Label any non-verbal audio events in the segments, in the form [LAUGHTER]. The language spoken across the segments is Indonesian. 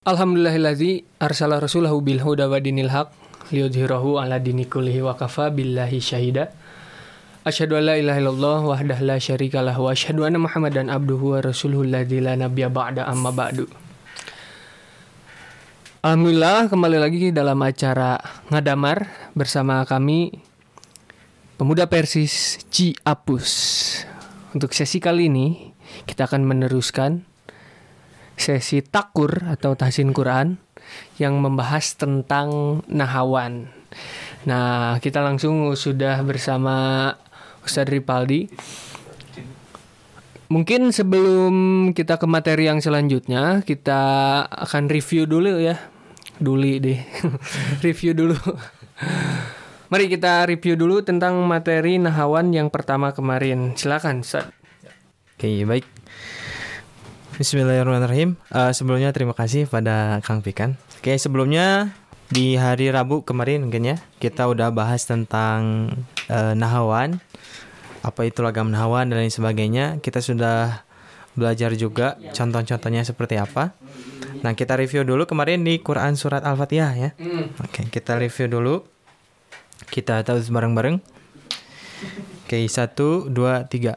Alhamdulillahilladzi arsala rasulahu bil huda wa dinil haq liyudhhirahu ala dini kullihi wa kafa billahi syahida. Asyhadu an la ilaha illallah wahdahu la syarikalah wa asyhadu anna Muhammadan abduhu wa rasuluhu alladzi la nabiyya ba'da amma ba'du. Alhamdulillah kembali lagi dalam acara Ngadamar bersama kami Pemuda Persis Ciapus. Untuk sesi kali ini kita akan meneruskan sesi takur atau tahsin Quran yang membahas tentang nahawan. Nah, kita langsung sudah bersama Ustadz Ripaldi. Mungkin sebelum kita ke materi yang selanjutnya, kita akan review dulu ya. Duli deh. [LAUGHS] review dulu. Mari kita review dulu tentang materi nahawan yang pertama kemarin. Silakan, Ustadz. Oke, baik. Bismillahirrahmanirrahim. Uh, sebelumnya terima kasih pada Kang Pikan. Oke, sebelumnya di hari Rabu kemarin mungkin ya kita udah bahas tentang uh, nahawan, apa itu lagam nahawan dan lain sebagainya. Kita sudah belajar juga contoh-contohnya seperti apa. Nah, kita review dulu kemarin di Quran surat Al-Fatihah ya. Oke, kita review dulu. Kita tahu bareng-bareng. Oke, satu, dua, tiga.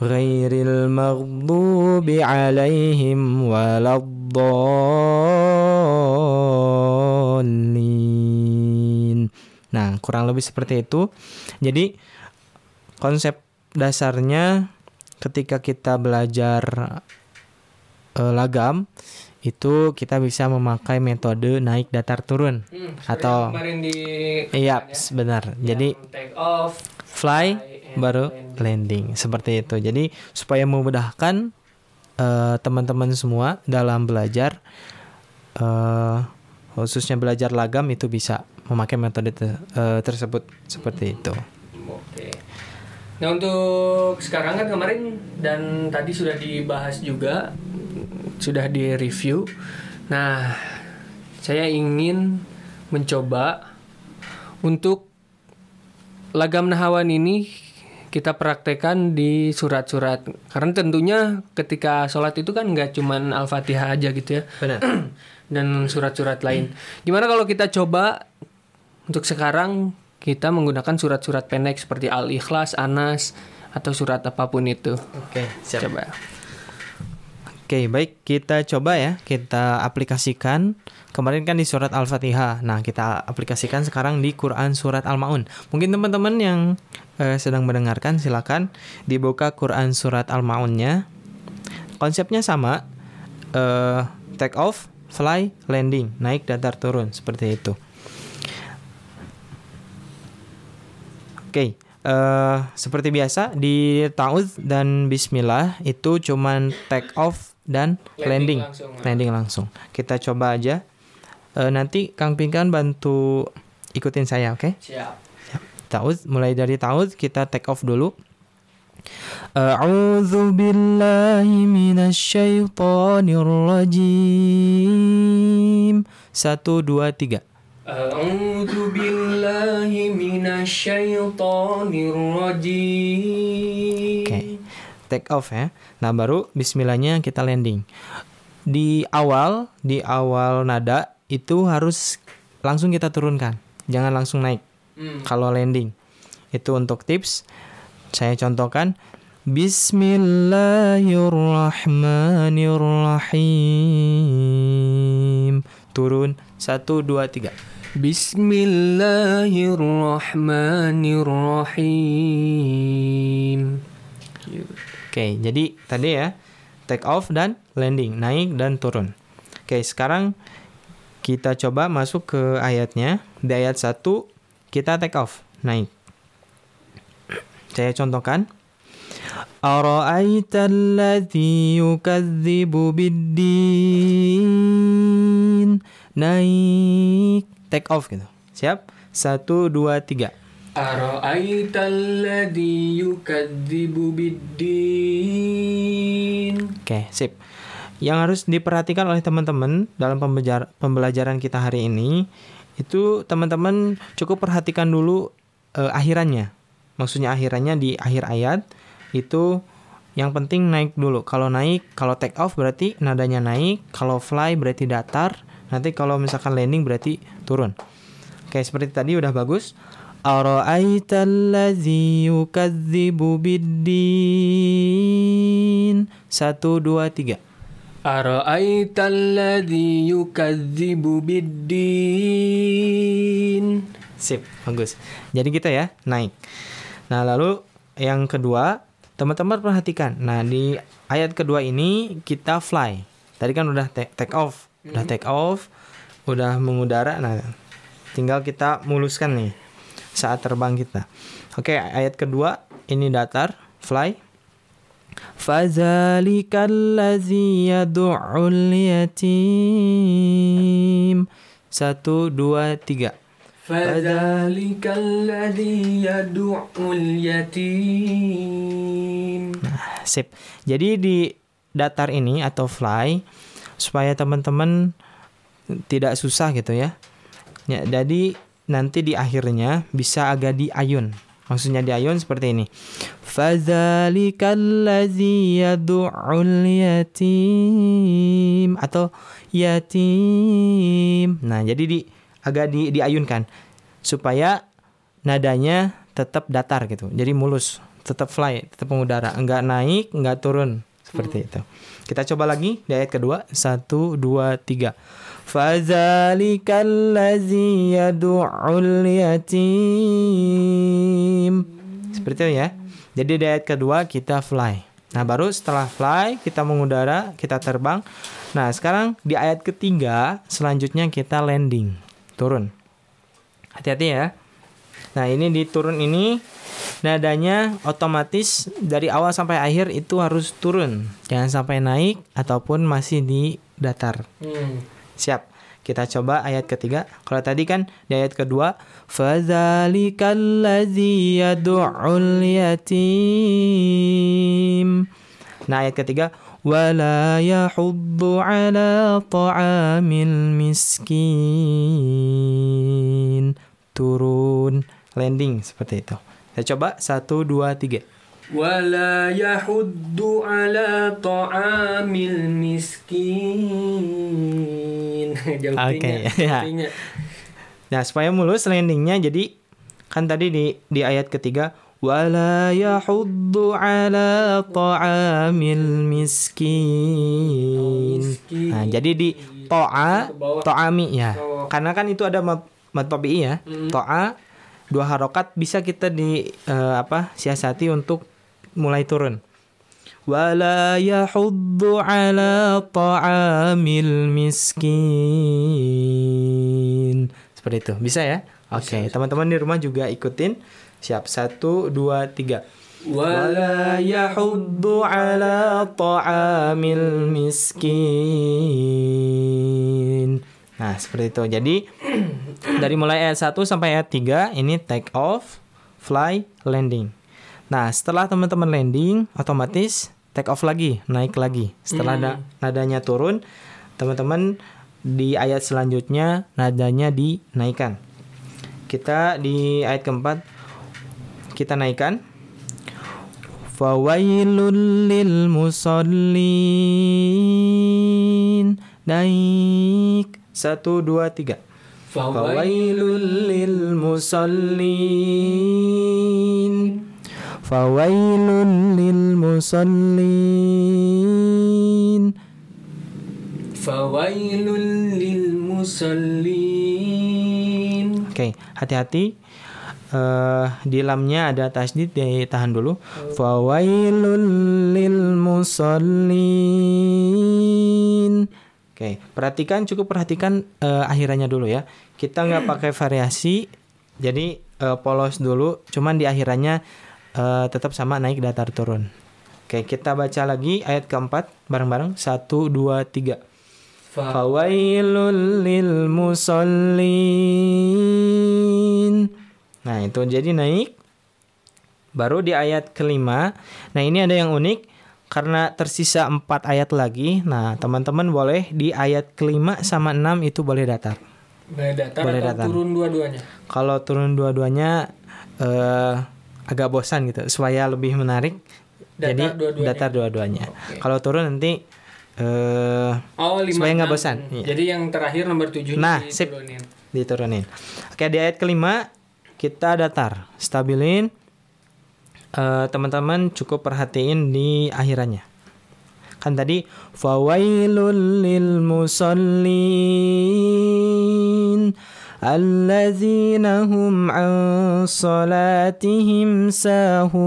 غير المغضوب عليهم ولا الضالين. Nah kurang lebih seperti itu. Jadi konsep dasarnya ketika kita belajar e, lagam itu kita bisa memakai metode naik datar turun. Hmm, atau iya benar. Jadi take off fly, fly baru landing. seperti itu. Jadi supaya memudahkan eh, teman-teman semua dalam belajar eh, khususnya belajar lagam itu bisa memakai metode te- eh, tersebut seperti itu. Oke. Nah untuk sekarang kan kemarin dan tadi sudah dibahas juga, sudah di review. Nah saya ingin mencoba untuk lagam nahawan ini kita praktekkan di surat-surat. Karena tentunya ketika sholat itu kan nggak cuman al-fatihah aja gitu ya Benar. [CLEARS THROAT] dan surat-surat lain. Gimana kalau kita coba untuk sekarang kita menggunakan surat-surat pendek seperti Al-Ikhlas, Anas atau surat apa pun itu. Oke, siap. Coba. Oke, baik kita coba ya, kita aplikasikan. Kemarin kan di surat Al-Fatihah. Nah, kita aplikasikan sekarang di Quran surat Al-Maun. Mungkin teman-teman yang eh, sedang mendengarkan silakan dibuka Quran surat Al-Maunnya. Konsepnya sama. eh, take off, fly, landing, naik datar turun seperti itu. Oke, eh, seperti biasa di ta'udz dan bismillah itu cuman take off dan Landing landing, langsung. landing langsung. Kita coba aja. Eh, nanti Kang Pinkan bantu ikutin saya, oke? Siap. Ta'udz mulai dari ta'udz kita take off dulu. A'udzu billahi minasyaitonir rajim. Satu, dua, tiga. A'udzu billahi minasyaitonir rajim. Oke. Take off ya. Nah, baru bismillahnya kita landing. Di awal, di awal nada itu harus langsung kita turunkan. Jangan langsung naik. Hmm. Kalau landing. Itu untuk tips. Saya contohkan Bismillahirrahmanirrahim. Turun satu dua tiga. Bismillahirrahmanirrahim. Oke, jadi tadi ya take off dan landing, naik dan turun. Oke, sekarang kita coba masuk ke ayatnya. Di ayat 1 kita take off, naik. Saya contohkan. Ara'aita alladhi yukadzibu biddin. Naik, take off gitu. Siap? 1 2 3. أرأيت الذي يكذب بالدين Oke, okay, sip. Yang harus diperhatikan oleh teman-teman dalam pembelajaran kita hari ini itu teman-teman cukup perhatikan dulu uh, akhirannya. Maksudnya akhirannya di akhir ayat itu yang penting naik dulu. Kalau naik, kalau take off berarti nadanya naik, kalau fly berarti datar, nanti kalau misalkan landing berarti turun. Oke, okay, seperti tadi udah bagus. Ara'aita allazi yukadzibu biddin. Satu, dua, tiga. Ara'aita alladhi yukadzibu biddin. Sip, bagus. Jadi kita ya, naik. Nah, lalu yang kedua, teman-teman perhatikan. Nah, di ayat kedua ini kita fly. Tadi kan udah take, take off. Udah take off, udah mengudara. Nah, tinggal kita muluskan nih saat terbang kita. Oke, ayat kedua ini datar, fly. Fadzalika allazi yad'ul yatim. Satu, dua, tiga. Alladhi yadu'ul yatim. Nah, sip. Jadi di datar ini atau fly supaya teman-teman tidak susah gitu ya. Ya, jadi nanti di akhirnya bisa agak diayun. Maksudnya diayun seperti ini. Fadzalikal ladzi yad'ul yatim atau yatim. Nah, jadi di agak di diayunkan supaya nadanya tetap datar gitu. Jadi mulus, tetap fly, tetap mengudara, enggak naik, enggak turun seperti itu. Kita coba lagi di ayat kedua. Satu, dua, tiga. Ladzi yad'ul yatim. Seperti itu ya. Jadi di ayat kedua kita fly. Nah, baru setelah fly kita mengudara, kita terbang. Nah, sekarang di ayat ketiga selanjutnya kita landing, turun. Hati-hati ya. Nah, ini di turun ini nadanya otomatis dari awal sampai akhir itu harus turun. Jangan sampai naik ataupun masih di datar. Hmm. Siap. Kita coba ayat ketiga. Kalau tadi kan di ayat kedua, fadzalikal ladzi yad'ul yatim. Nah, ayat ketiga, wala yahuddu ala ta'amil miskin. Turun, landing seperti itu. Kita coba satu dua tiga. Wala yahuddu ala ta'amil miskin. [LAUGHS] Jauh tinggal, ya. tinggal. Nah, supaya mulus landingnya jadi kan tadi di di ayat ketiga wala yahuddu ala ta'amil miskin. miskin. Nah, jadi di to'a to'ami ya. Karena kan itu ada mad tabi'i ya. To'a dua harokat bisa kita di eh, apa siasati untuk mulai turun. Wala yahuddu ala ta'amil miskin. Seperti itu. Bisa ya? Oke, teman-teman di rumah juga ikutin. Siap. Satu, dua, tiga. Wala yahuddu ala ta'amil miskin. Nah, seperti itu. Jadi [CLEARS THROAT] dari mulai ayat 1 sampai ayat 3 ini take off, fly, landing. Nah, setelah teman-teman landing, otomatis take off lagi, naik lagi. Setelah na- nadanya turun, teman-teman di ayat selanjutnya nadanya dinaikkan. Kita di ayat keempat kita naikkan. Fawailul lil musallin. Naik. Satu, dua, tiga. Fawailul lil musallin. Fawailul lil musallin. Fawailul lil musallin. Oke, hati-hati. eh di lamnya ada tasdid ditahan dulu. Fawailul lil musallin. Oke, perhatikan cukup perhatikan eh, akhirannya dulu ya. Kita nggak pakai variasi, jadi eh, polos dulu. Cuman di akhirannya eh, tetap sama naik datar turun. Oke, kita baca lagi ayat keempat bareng-bareng. Satu, dua, tiga. Fawailul lil musallin. Nah, itu jadi naik. Baru di ayat kelima. Nah, ini ada yang unik. Karena tersisa empat ayat lagi. Nah, teman-teman boleh di ayat kelima sama enam itu boleh datar. Boleh datar Boleh atau datar. turun dua-duanya? Kalau turun dua-duanya eh, agak bosan gitu. Supaya lebih menarik. Datar jadi dua-duanya. datar dua-duanya. Oke. Kalau turun nanti eh Oh, lima Supaya nggak bosan, iya. Jadi yang terakhir nomor tujuh Nah, sip. diturunin. diturunin. Oke di ayat kelima kita datar, stabilin. Eh, teman-teman cukup perhatiin di akhirannya. Kan tadi fawailul lil musallin alladzina hum salatihim sahun.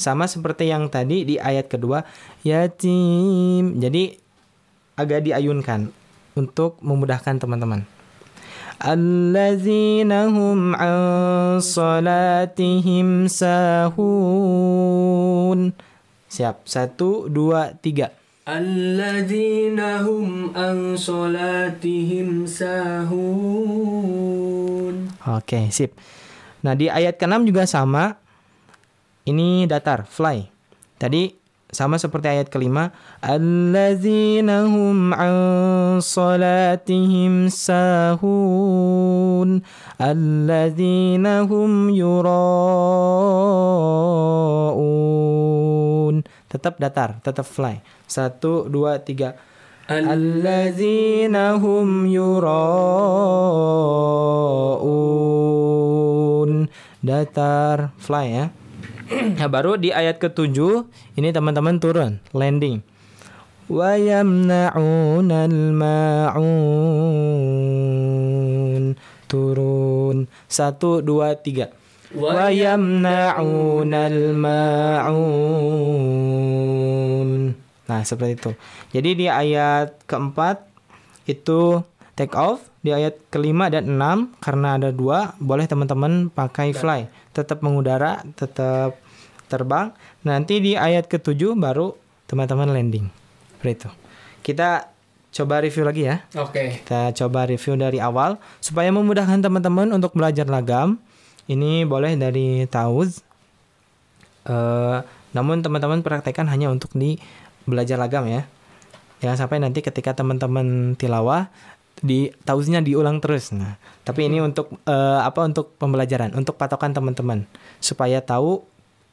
Sama seperti yang tadi di ayat kedua yatim. Jadi agak diayunkan untuk memudahkan teman-teman. Allazina hum an salatihim sahun. Siap. Satu, dua, tiga. Alladzina hum an salatihim sahun. Oke, sip. Nah, di ayat ke-6 juga sama. Ini datar, fly. Tadi sama seperti ayat kelima. Allazina hum an salatihim sahun. Allazina hum yura'un. Tetap datar, tetap fly. Satu, dua, tiga. Allazina hum yura'un. Datar, fly ya. [CLEARS THROAT] Nah, baru di ayat ketujuh ini teman-teman turun, landing. Wa yamna'unal ma'un. Turun. Satu, dua, tiga. Wa yamna'unal ma'un. Nah, seperti itu. Jadi di ayat keempat itu take off. Di ayat kelima dan enam karena ada dua, boleh teman-teman pakai fly. Tetap mengudara, tetap terbang. Nanti di ayat ketujuh baru teman-teman landing. Seperti itu. Kita coba review lagi ya. Oke. Kita coba review dari awal supaya memudahkan teman-teman untuk belajar lagam. Ini boleh dari Tauz. Eh, namun teman-teman praktekkan hanya untuk di belajar lagam ya. Jangan sampai nanti ketika teman-teman tilawah di Tauznya diulang terus. Nah, tapi ini untuk eh, apa untuk pembelajaran, untuk patokan teman-teman supaya tahu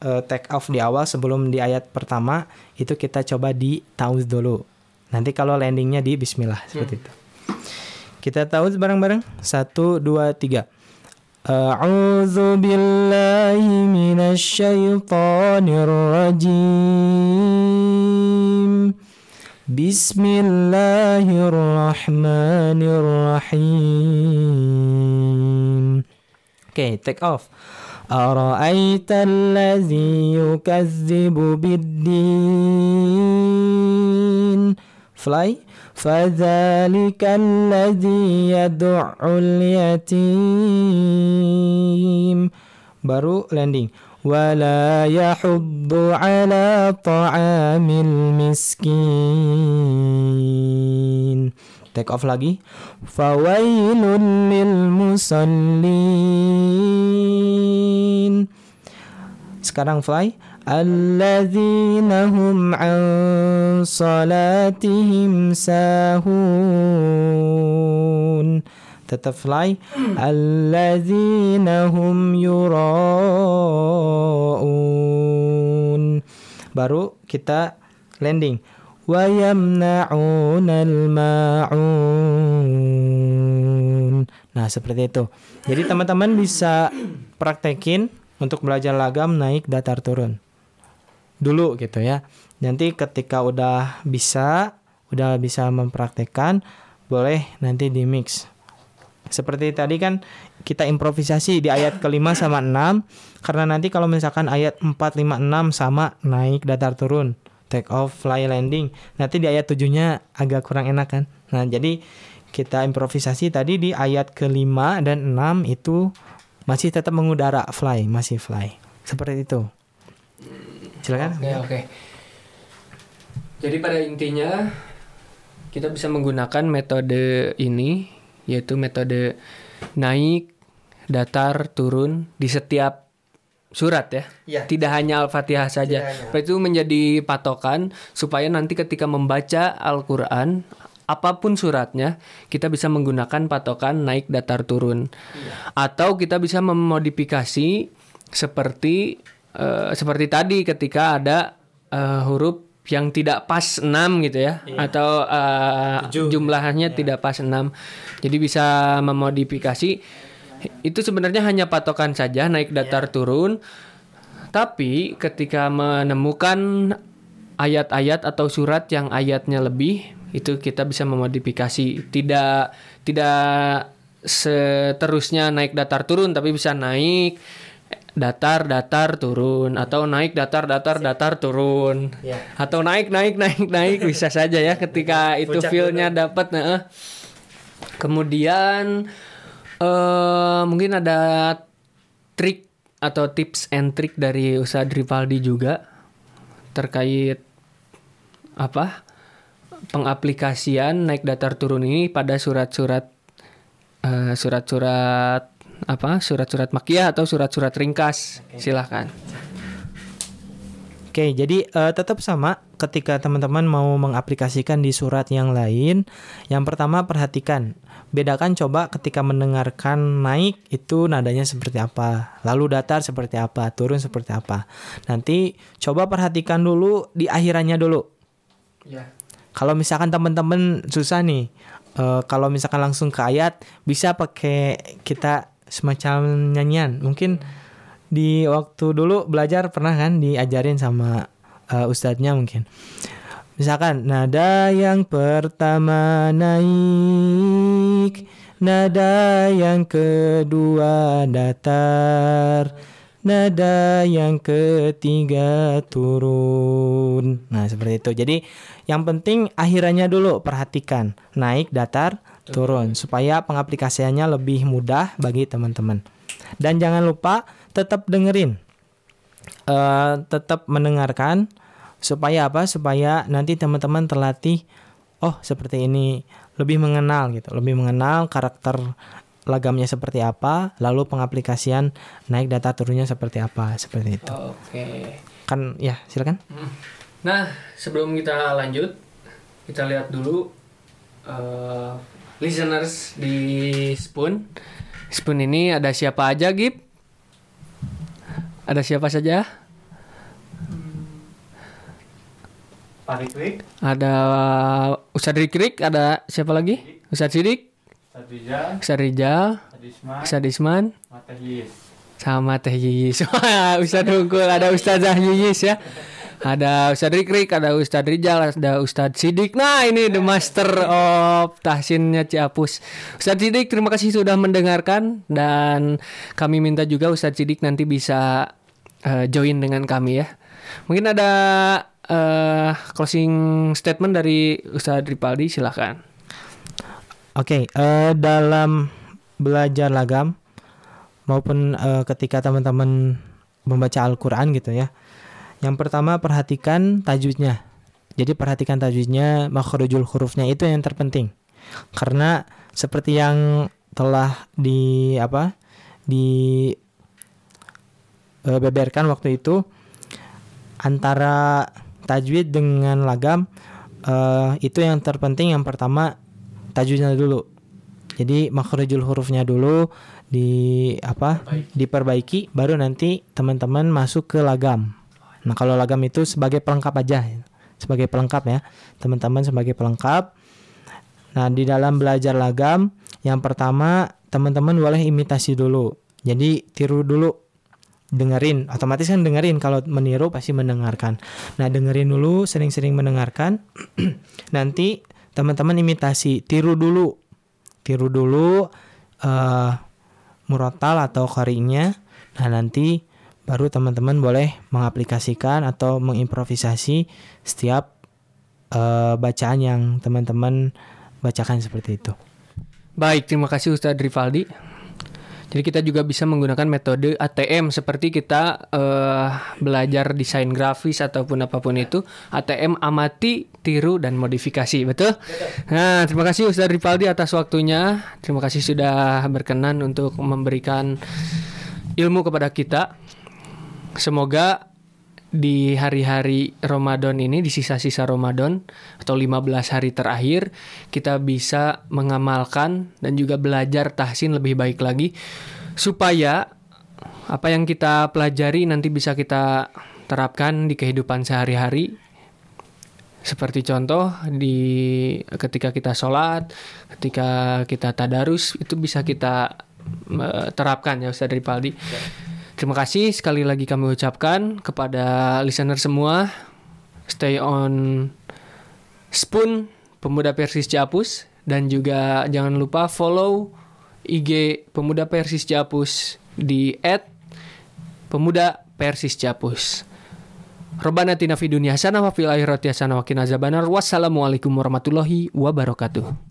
eh, take off di awal sebelum di ayat pertama itu kita coba di Tauz dulu. Nanti kalau landingnya di Bismillah seperti itu. Kita tahu bareng-bareng. Satu, dua, tiga. A'udzu billahi minasy syaithanir rajim. Bismillahirrahmanirrahim. Oke, take off. أرأيت الذي يكذب بالدين؟ Fly. فذلك الذي يدع اليتيم. Baru landing. ولا يحض على طعام المسكين. take off lagi. Fawailun lil musallin. Sekarang fly. Alladzina hum an salatihim sahun. Tetap fly. Alladzina hum yuraun. Baru kita landing wa yamna'unal ma'un nah seperti itu jadi teman-teman bisa praktekin untuk belajar lagam naik datar turun dulu gitu ya. Nanti ketika udah bisa, udah bisa mempraktekkan, boleh nanti di mix. Seperti tadi kan kita improvisasi di ayat kelima sama enam karena nanti kalau misalkan ayat 4, 5, 6 sama naik datar turun take off fly landing. Nanti di ayat tujuhnya agak kurang enak kan? Nah jadi kita improvisasi tadi di ayat kelima dan enam itu masih tetap mengudara fly masih fly. Seperti itu. Silakan. Oke, oke. Jadi pada intinya kita bisa menggunakan metode ini yaitu metode naik, datar, turun di setiap surat ya. Iya. Tidak hanya Al-Fatihah saja. Hanya. Itu menjadi patokan supaya nanti ketika membaca Al-Qur'an apa pun suratnya kita bisa menggunakan patokan naik datar turun. Atau kita bisa memodifikasi seperti eh, seperti tadi ketika ada eh, huruf yang tidak pas 6 gitu ya atau eh, Tujuh. jumlahnya tidak pas 6. Jadi bisa memodifikasi itu sebenarnya hanya patokan saja naik datar turun. Tapi ketika menemukan ayat-ayat atau surat yang ayatnya lebih itu kita bisa memodifikasi. Tidak tidak seterusnya naik datar turun tapi bisa naik datar datar turun. Atau naik datar datar datar turun. Ya. atau naik naik naik naik. Bisa saja ya ketika itu feelnya dapat nah kemudian eh mungkin ada trik atau tips and trick dari Ustadz Rivaldi juga terkait apa? Pengaplikasian naik datar turun ini pada surat-surat eh, surat-surat apa? Surat-surat makiyah atau surat-surat ringkas. Silahkan Oke, jadi eh, tetap sama ketika teman-teman mau mengaplikasikan di surat yang lain. Yang pertama perhatikan, bedakan coba ketika mendengarkan naik itu nadanya seperti apa, lalu datar seperti apa, turun seperti apa. Nanti coba perhatikan dulu di akhirannya dulu. ya Kalau misalkan teman-teman susah nih, eh, kalau misalkan langsung ke ayat bisa pakai kita semacam nyanyian. Mungkin di waktu dulu belajar pernah kan diajarin sama eh, ustadznya mungkin. Misalkan nada yang pertama naik, nada yang kedua datar, nada yang ketiga turun. Nah, seperti itu. Jadi yang penting akhirannya dulu perhatikan, naik, datar, turun supaya pengaplikasiannya lebih mudah bagi teman-teman. Dan jangan lupa tetap dengerin. Eh, tetap mendengarkan supaya apa? Supaya nanti teman-teman terlatih oh seperti ini, lebih mengenal gitu, lebih mengenal karakter lagamnya seperti apa, lalu pengaplikasian naik data turunnya seperti apa, seperti itu. oke Kan ya, silakan. Nah, sebelum kita lanjut, kita lihat dulu eh, listeners di Spoon. Spoon ini ada siapa aja, Gip? Ada siapa saja? Ada Ustadz Rikrik, ada siapa lagi? Ustadz Sidik, Ustadz Rijal, Ustadz Isman, sama Teh Yiyis. [LAUGHS] Wah, Ustadz Hungkul, ada Ustazah Yiyis ya. Ada Ustadz Rikrik, ada Ustadz Rijal, ada Ustadz Sidik. Nah, ini the master of tahsinnya Ciapus. Ustadz Sidik, terima kasih sudah mendengarkan dan kami minta juga Ustadz Sidik nanti bisa eh, join dengan kami ya. Mungkin ada eh, closing statement dari Ustadz Ripaldi, silahkan. Oke, eh, dalam belajar lagam maupun eh, ketika teman-teman membaca Al-Qur'an gitu ya. Yang pertama perhatikan tajwidnya. Jadi perhatikan tajwidnya, makhrajul hurufnya itu yang terpenting. Karena seperti yang telah di apa? di beberkan waktu itu antara tajwid dengan lagam eh, itu yang terpenting yang pertama tajwidnya dulu. Jadi makhrajul hurufnya dulu di apa? diperbaiki baru nanti teman-teman masuk ke lagam. Nah, kalau lagam itu sebagai pelengkap aja. Sebagai pelengkap ya. Teman-teman sebagai pelengkap. Nah, di dalam belajar lagam yang pertama teman-teman boleh imitasi dulu. Jadi tiru dulu dengerin otomatis kan dengerin kalau meniru pasti mendengarkan nah dengerin dulu sering-sering mendengarkan [CLEARS THROAT] nanti teman-teman imitasi tiru dulu tiru dulu eh murotal atau koringnya. Nah, nanti baru teman-teman boleh mengaplikasikan atau mengimprovisasi setiap uh, bacaan yang teman-teman bacakan seperti itu. Baik, terima kasih Ustadz Rivaldi. Jadi kita juga bisa menggunakan metode ATM seperti kita uh, belajar desain grafis ataupun apa pun itu. ATM amati, tiru dan modifikasi, betul? betul. Nah, terima kasih Ustadz Ripaldi atas waktunya. Terima kasih sudah berkenan untuk memberikan ilmu kepada kita. Semoga di hari-hari Ramadan ini di sisa-sisa Ramadan atau 15 hari terakhir kita bisa mengamalkan dan juga belajar tahsin lebih baik lagi supaya apa yang kita pelajari nanti bisa kita terapkan di kehidupan sehari-hari seperti contoh di ketika kita sholat, ketika kita tadarus itu bisa kita uh, terapkan ya Ustaz Ripaldi. Ya. Terima kasih sekali lagi kami ucapkan kepada listener semua. Stay on Spoon Pemuda Persis Ciapus dan juga jangan lupa follow IG Pemuda Persis Ciapus di @pemuda Persis Ciapus. Robana tina fi dunia hasanah wa fil akhirati hasanah wa qina Wassalamualaikum warahmatullahi wabarakatuh.